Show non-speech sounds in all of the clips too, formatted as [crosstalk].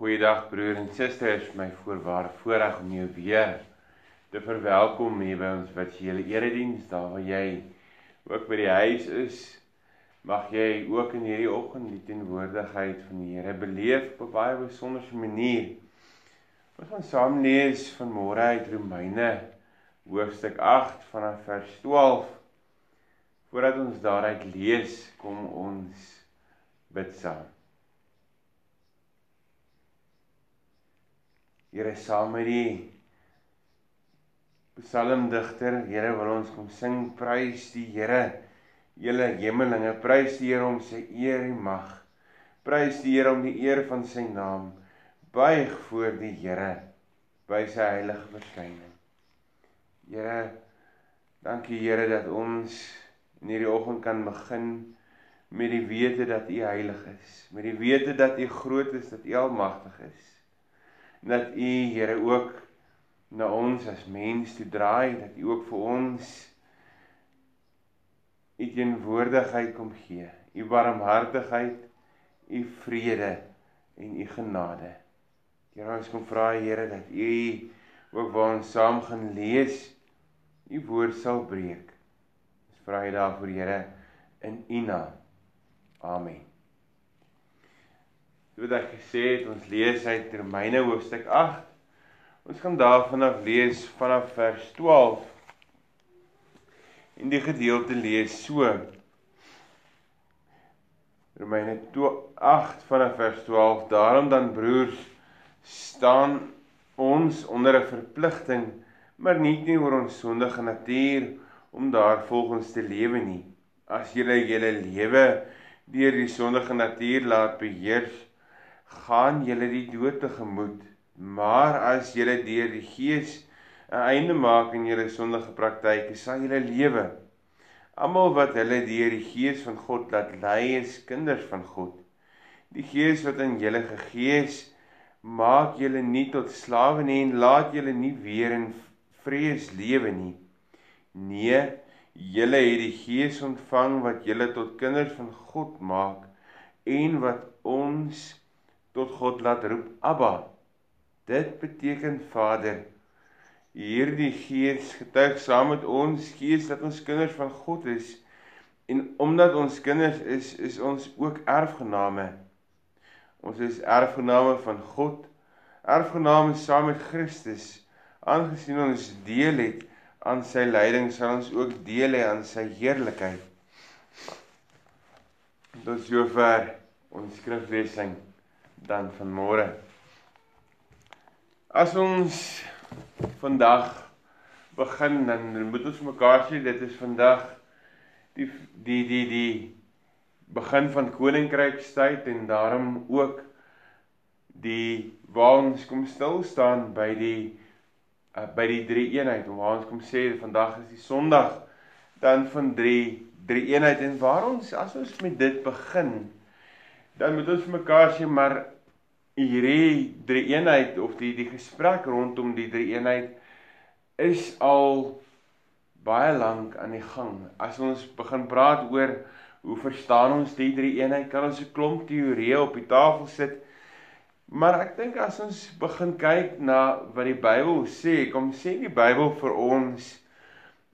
Goeiedag broer en susters, my voorwaar voorreg om jou weer te verwelkom hier by ons virtuele erediens daar waar jy ook by die huis is. Mag jy ook in hierdie oggend die teenwoordigheid van die Here beleef op 'n baie besondere manier. Ons gaan saam lees vanmôre uit Romeine hoofstuk 8 vanaf vers 12. Voordat ons daaruit lees, kom ons bid saam. Here saam met die psalmdigter, Here wil ons kom sing prys die Here. Julle hemelinge, prys die Here om sy eer en mag. Prys die Here om die eer van sy naam. Buig voor die Here by sy heilige verskyning. Here, dankie Here dat ons in hierdie oggend kan begin met die wete dat U heilig is, met die wete dat U groot is, dat U almagtig is dat u Here ook na ons as mens toe draai dat u ook vir ons u teenwoordigheid kom gee u barmhartigheid u vrede en u genade. Here ons kom vra Here dat u ook waar ons saam gaan lees u woord sal breek. Ons vra u daarvoor Here in u naam. Amen Soos ek gesê het, ons lees uit Romeine hoofstuk 8. Ons gaan daarvan af lees vanaf vers 12. En die gedeelte lees so. Romeine 8 vanaf vers 12. Daarom dan broers, staan ons onder 'n verpligting, maar nie net oor ons sondige natuur om daarvolgens te lewe nie. As julle julle lewe deur die sondige natuur laat beheers, gaan julle die dood tegemoet. Maar as julle deur die Gees 'n einde maak aan julle sondige praktyke, sal julle lewe. Almal wat hulle deur die Gees van God laat lei, is kinders van God. Die Gees wat in julle gegee is, maak julle nie tot slawe nie en laat julle nie weer in vrees lewe nie. Nee, julle het die Gees ontvang wat julle tot kinders van God maak en wat ons tot God laat roep Abba. Dit beteken Vader. Hierdie Gees getuig saam met ons Gees dat ons kinders van God is en omdat ons kinders is, is ons ook erfgename. Ons is erfgename van God, erfgename saam met Christus. Aangesien ons deel het aan sy lyding, sal ons ook deel hê aan sy heerlikheid. Tot sover ons skriflesing dan van môre. As ons vandag begin dan moet ons mekaar sê dit is vandag die die die die begin van koninkrykstyd en daarom ook die waar ons kom stil staan by die uh, by die drie eenheid en waar ons kom sê vandag is die Sondag dan van drie drie eenheid en waar ons as ons met dit begin dan moet ons mekaar sê maar hierdie drie eenheid of die die gesprek rondom die drie eenheid is al baie lank aan die gang. As ons begin praat oor hoe verstaan ons die drie eenheid, kan ons 'n klomp teorieë op die tafel sit. Maar ek dink as ons begin kyk na wat die Bybel sê, kom sê die Bybel vir ons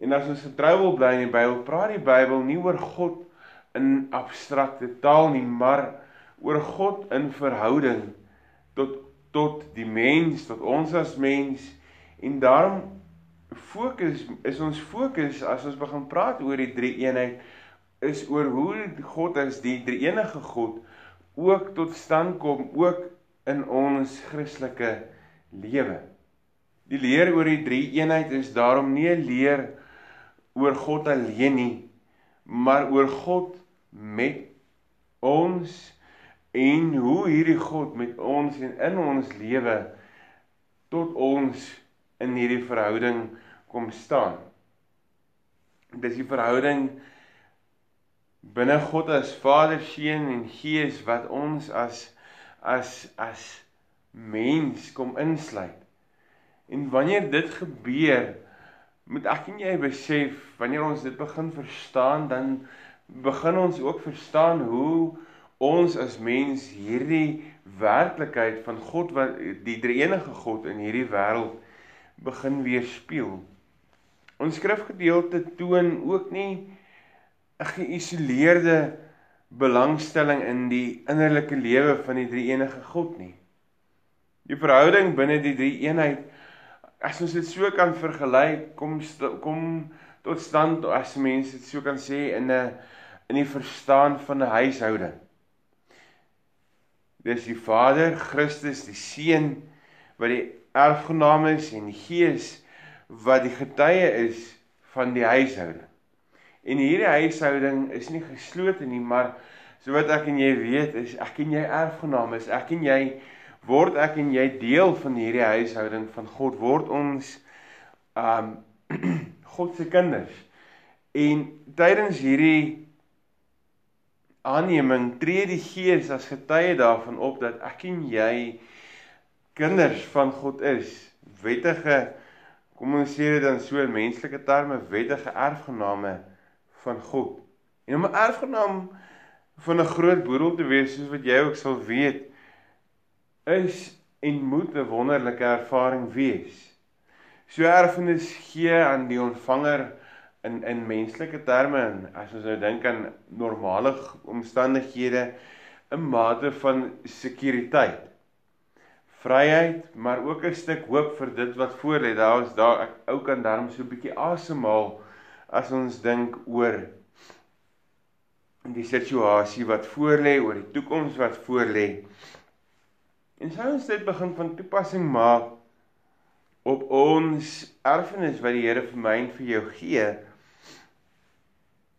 en as ons getrou wil bly in die Bybel, praat die Bybel nie oor God in abstrakte taal nie, maar oor God in verhouding tot tot die mens, tot ons as mens en daarom fokus is ons fokus as ons begin praat oor die drie eenheid is oor hoe God as die drie enige God ook tot stand kom ook in ons Christelike lewe. Die leer oor die drie eenheid is daarom nie 'n leer oor God alleen nie, maar oor God met ons en hoe hierdie God met ons en in ons lewe tot ons in hierdie verhouding kom staan. Dis die verhouding binne God as Vader, Seun en Gees wat ons as as as mens kom insluit. En wanneer dit gebeur, moet ek en jy besef, wanneer ons dit begin verstaan, dan begin ons ook verstaan hoe ons as mens hierdie werklikheid van God wat die drie-enige God in hierdie wêreld begin weerspieël. Ons skrifgedeelte toon ook nie 'n geïsoleerde belangstelling in die innerlike lewe van die drie-enige God nie. Die verhouding binne die drie-eenheid as ons dit so kan vergelyk, kom kom tot stand as mense dit so kan sê in 'n in die verstaan van 'n huishouding. Dis die Vader, Christus, die Seun wat die erfgenaam is en die Gees wat die getuie is van die huishouding. En hierdie huishouding is nie geslote nie, maar so wat ek en jy weet is ek en jy erfgenaam is. Ek en jy word ek en jy deel van hierdie huishouding van God word ons um [clears throat] God se kinders. En tydens hierdie aanneming tree die Gees as getuie daarvan op dat ek en jy kinders van God is. Wettige kom ons sê dit dan so in menslike terme wettige erfgename van God. En om 'n erfgenaam van 'n groot boedel te wees soos wat jy ook sal weet is en moet 'n wonderlike ervaring wees. So erfenis gee aan die ontvanger in in menslike terme en as ons nou dink aan normale omstandighede 'n mate van sekuriteit. Vryheid, maar ook 'n stuk hoop vir dit wat voor lê. Daar is daar ek ou kan darm so 'n bietjie asemhaal as ons dink oor die situasie wat voor lê, oor die toekoms wat voor lê. En sou ons dit begin van toepassing maak op ons erfenis wat die Here vir my en vir jou gee,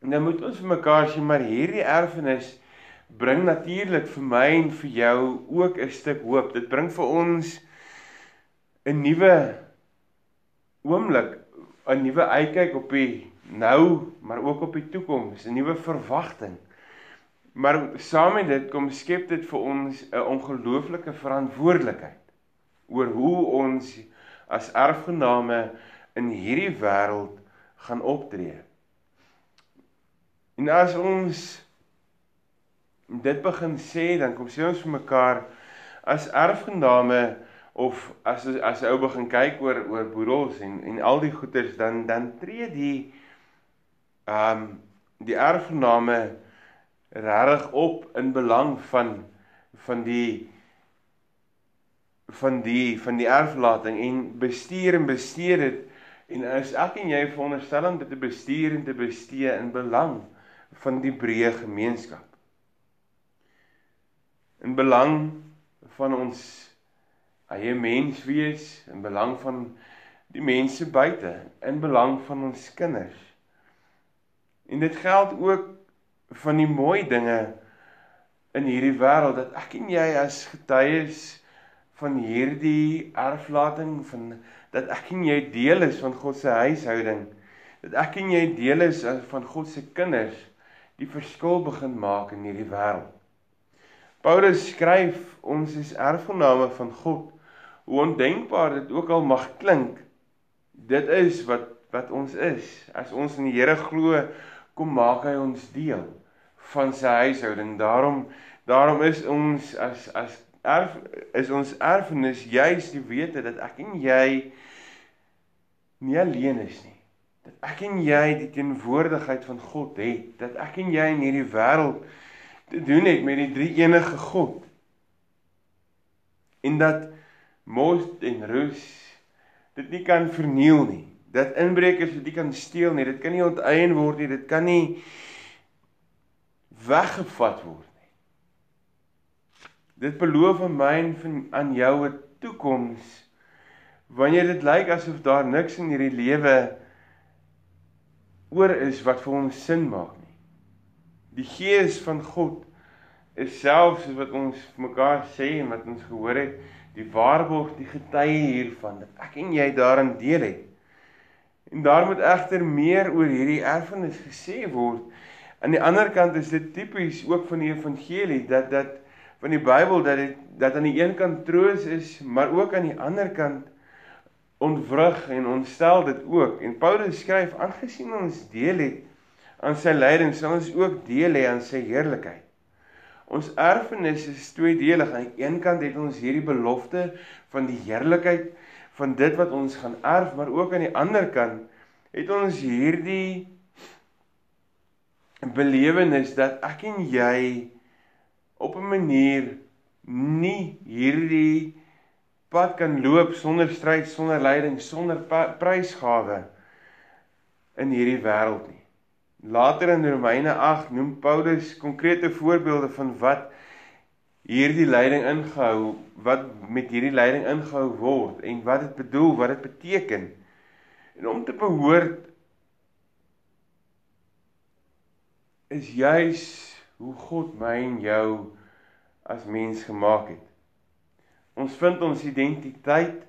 En dan moet ons vir mekaar sê maar hierdie erfenis bring natuurlik vir my en vir jou ook 'n stuk hoop. Dit bring vir ons 'n nuwe oomblik, 'n nuwe uitkyk op die nou, maar ook op die toekoms, 'n nuwe verwagting. Maar saam met dit kom skep dit vir ons 'n ongelooflike verantwoordelikheid oor hoe ons as erfgename in hierdie wêreld gaan optree. En as ons dit begin sê, dan kom sê ons vir mekaar as erfgename of as as ou begin kyk oor oor boedels en en al die goederes dan dan tree die ehm um, die erfgename regtig op in belang van van die van die van die erflating en bestuur en bestee dit en as ek en jy veronderstel om dit te bestuur en te bestee in belang van die breë gemeenskap. In belang van ons eie menswees, in belang van die mense buite, in belang van ons kinders. En dit geld ook van die mooi dinge in hierdie wêreld dat ek en jy as getuies van hierdie erflating van dat ek en jy deel is van God se huishouding dat ek en jy deel is van God se kinders die verskil begin maak in hierdie wêreld. Paulus skryf ons is erfgename van God. Hoe ondenkbaar dit ook al mag klink, dit is wat wat ons is. As ons in die Here glo, kom maak hy ons deel van sy huishouding. Daarom daarom is ons as as erf is ons erfenis juis die wete dat ek en jy nie alleen is nie dat ek en jy die teenwoordigheid van God het, dat ek en jy in hierdie wêreld te doen het met die drie enige God. En dat mos en rus dit nie kan verniel nie. Dat inbrekers dit nie kan steel nie. Dit kan nie onteien word nie. Dit kan nie weggevat word nie. Dit beloof aan my en aan jou 'n toekoms wanneer dit lyk asof daar niks in hierdie lewe oor is wat vir ons sin maak nie. Die Gees van God is selfs wat ons mekaar sê en wat ons gehoor het, die waarborg, die getuie hiervan dat ek en jy daarin deel het. En daar moet egter meer oor hierdie erfenis gesê word. Aan die ander kant is dit tipies ook van die evangelie dat dat van die Bybel dat dit dat aan die een kant troos is, maar ook aan die ander kant ontwrig en ontstel dit ook. En Paulus skryf aangesien ons deel het aan sy lyding, sal ons ook deel hê aan sy heerlikheid. Ons erfenis is tweedelig. Aan die een kant het ons hierdie belofte van die heerlikheid van dit wat ons gaan erf, maar ook aan die ander kant het ons hierdie belewenis dat ek en jy op 'n manier nie hierdie pad kan loop sonder stryd, sonder lyding, sonder prysgawe in hierdie wêreld nie. Later in Romeine 8 noem Paulus konkrete voorbeelde van wat hierdie lyding ingehou, wat met hierdie lyding ingehou word en wat dit bedoel, wat dit beteken. En om te behoort is juis hoe God my en jou as mens gemaak het. Ons vind ons identiteit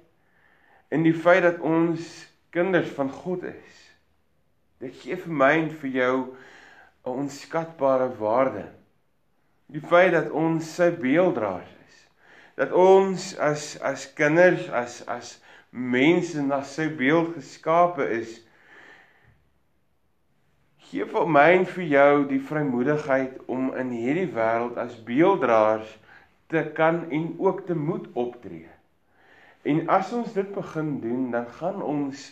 in die feit dat ons kinders van God is. Dit gee vir my en vir jou 'n onskatbare waarde. Die feit dat ons sy beelddraers is. Dat ons as as kinders, as as mense na sy beeld geskape is. Gee vir my en vir jou die vrymoedigheid om in hierdie wêreld as beelddraers te kan en ook te moet optree. En as ons dit begin doen, dan gaan ons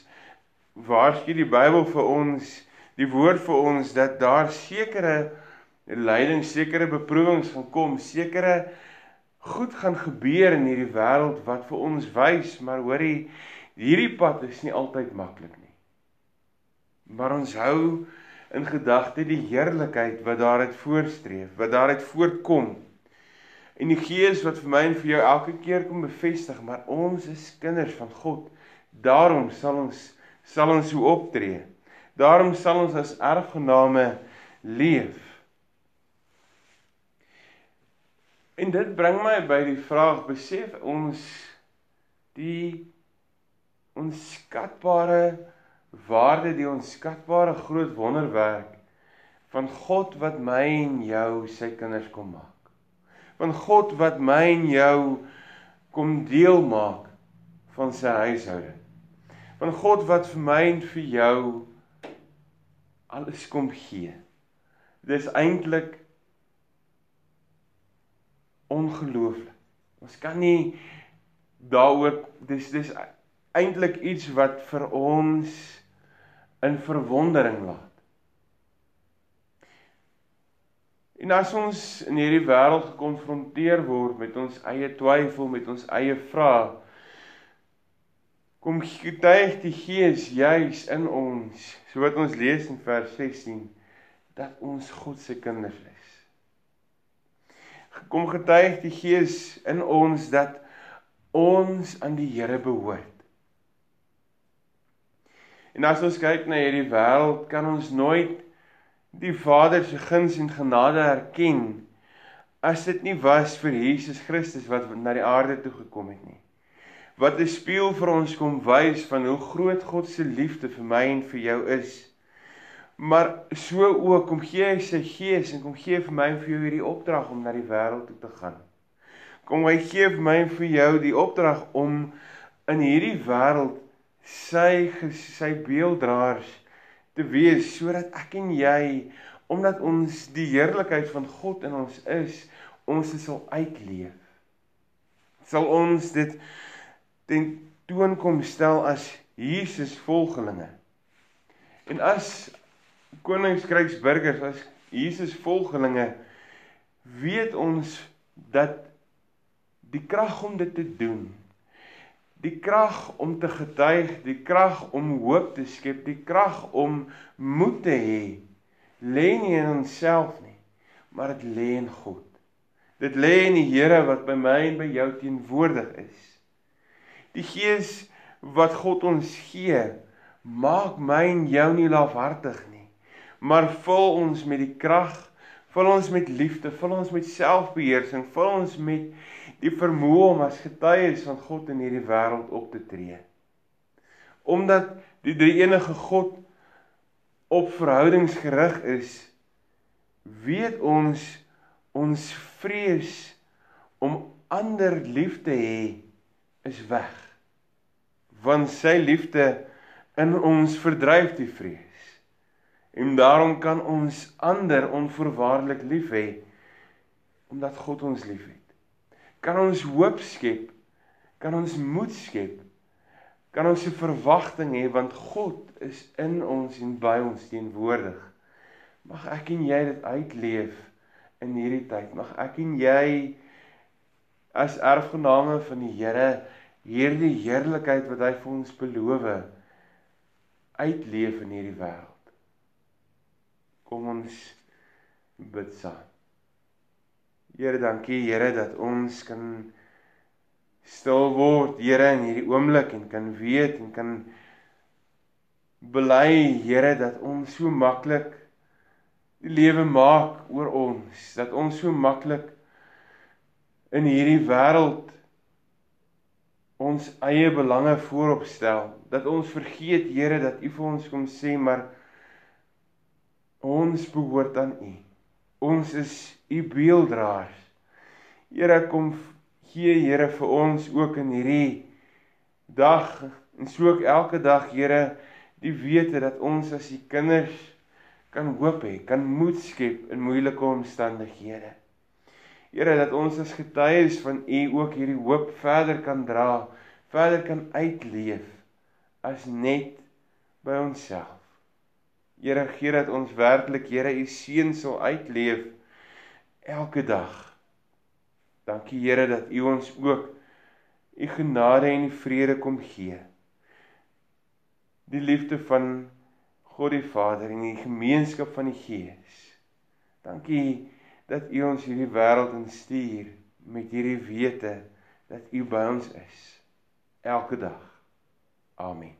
waarsku die Bybel vir ons, die woord vir ons dat daar sekere lyding, sekere beproewings gaan kom, sekere goed gaan gebeur in hierdie wêreld wat vir ons wys, maar hoorie, hierdie pad is nie altyd maklik nie. Maar ons hou in gedagte die heerlikheid wat daaruit voorstreef, wat daaruit voortkom. En die Gees wat vir my en vir jou elke keer kom bevestig, maar ons is kinders van God. Daarom sal ons sal ons so optree. Daarom sal ons as erfgename leef. En dit bring my by die vraag, besef ons die onskatbare waarde, die onskatbare groot wonderwerk van God wat my en jou sy kinders kom maak. Van God wat my en jou kom deel maak van sy huishouding van God wat vir my en vir jou alles kom gee. Dis eintlik ongelooflik. Ons kan nie daaroor dis dis eintlik iets wat vir ons in verwondering laat. En as ons in hierdie wêreld gekonfronteer word met ons eie twyfel, met ons eie vrae, kom getuig die Gees juis in ons, so wat ons lees in vers 16, dat ons God se kinders is. Kom getuig die Gees in ons dat ons aan die Here behoort. En as ons kyk na hierdie wêreld, kan ons nooit die Vader se guns en genade erken as dit nie was vir Jesus Christus wat na die aarde toe gekom het nie wat 'n spieël vir ons kom wys van hoe groot God se liefde vir my en vir jou is. Maar so ook kom gee hy sy gees en kom gee vir my en vir jou hierdie opdrag om na die wêreld toe te gaan. Kom hy gee vir my en vir jou die opdrag om in hierdie wêreld sy sy beelddraers te wees sodat ek en jy omdat ons die heerlikheid van God in ons is, ons dit sal uitleef. Sal ons dit ten toon kom stel as Jesus volgelinge. En as koningskrygsburgers as Jesus volgelinge weet ons dat die krag om dit te doen die krag om te getuig die krag om hoop te skep die krag om moed te hê lê nie in onsself nie maar dit lê in God. Dit lê in die Here wat by my en by jou teenwoordig is. Die Gees wat God ons gee, maak my en jou nie lafhartig nie, maar vul ons met die krag, vul ons met liefde, vul ons met selfbeheersing, vul ons met die vermoë om as getuies van God in hierdie wêreld op te tree. Omdat die drie enige God op verhoudings gerig is, weet ons ons vrees om ander lief te hê is weg. Want sy liefde in ons verdryf die vrees. En daarom kan ons ander onvoorwaardelik lief hê omdat God ons liefhet. Kan ons hoop skep? Kan ons moed skep? Kan ons 'n verwagting hê want God is in ons en by ons teenwoordig. Mag ek en jy dit uitleef in hierdie tyd. Mag ek en jy as erfgename van die Here hierdie heerlikheid wat hy vir ons beloof uitleef in hierdie wêreld. Kom ons bid saam. Here, dankie Here dat ons kan stil word, Here, in hierdie oomblik en kan weet en kan bely, Here, dat ons so maklik die lewe maak oor ons, dat ons so maklik in hierdie wêreld ons eie belange voorop stel, dat ons vergeet, Here, dat U vir ons kom sê, maar ons behoort aan U. Ons is u beelddraers. Here kom gee Here vir ons ook in hierdie dag en so ook elke dag Here die wete dat ons as u kinders kan hoop hê, kan moed skep in moeilike omstandighede. Here dat ons as getuies van u ook hierdie hoop verder kan dra, verder kan uitleef as net by onsself. Here gee dat ons werklik Here u seën sal uitleef elke dag. Dankie Here dat u ons ook u genade en vrede kom gee. Die liefde van God die Vader en die gemeenskap van die Gees. Dankie dat u ons hierdie wêreld instuur met hierdie wete dat u by ons is elke dag. Amen.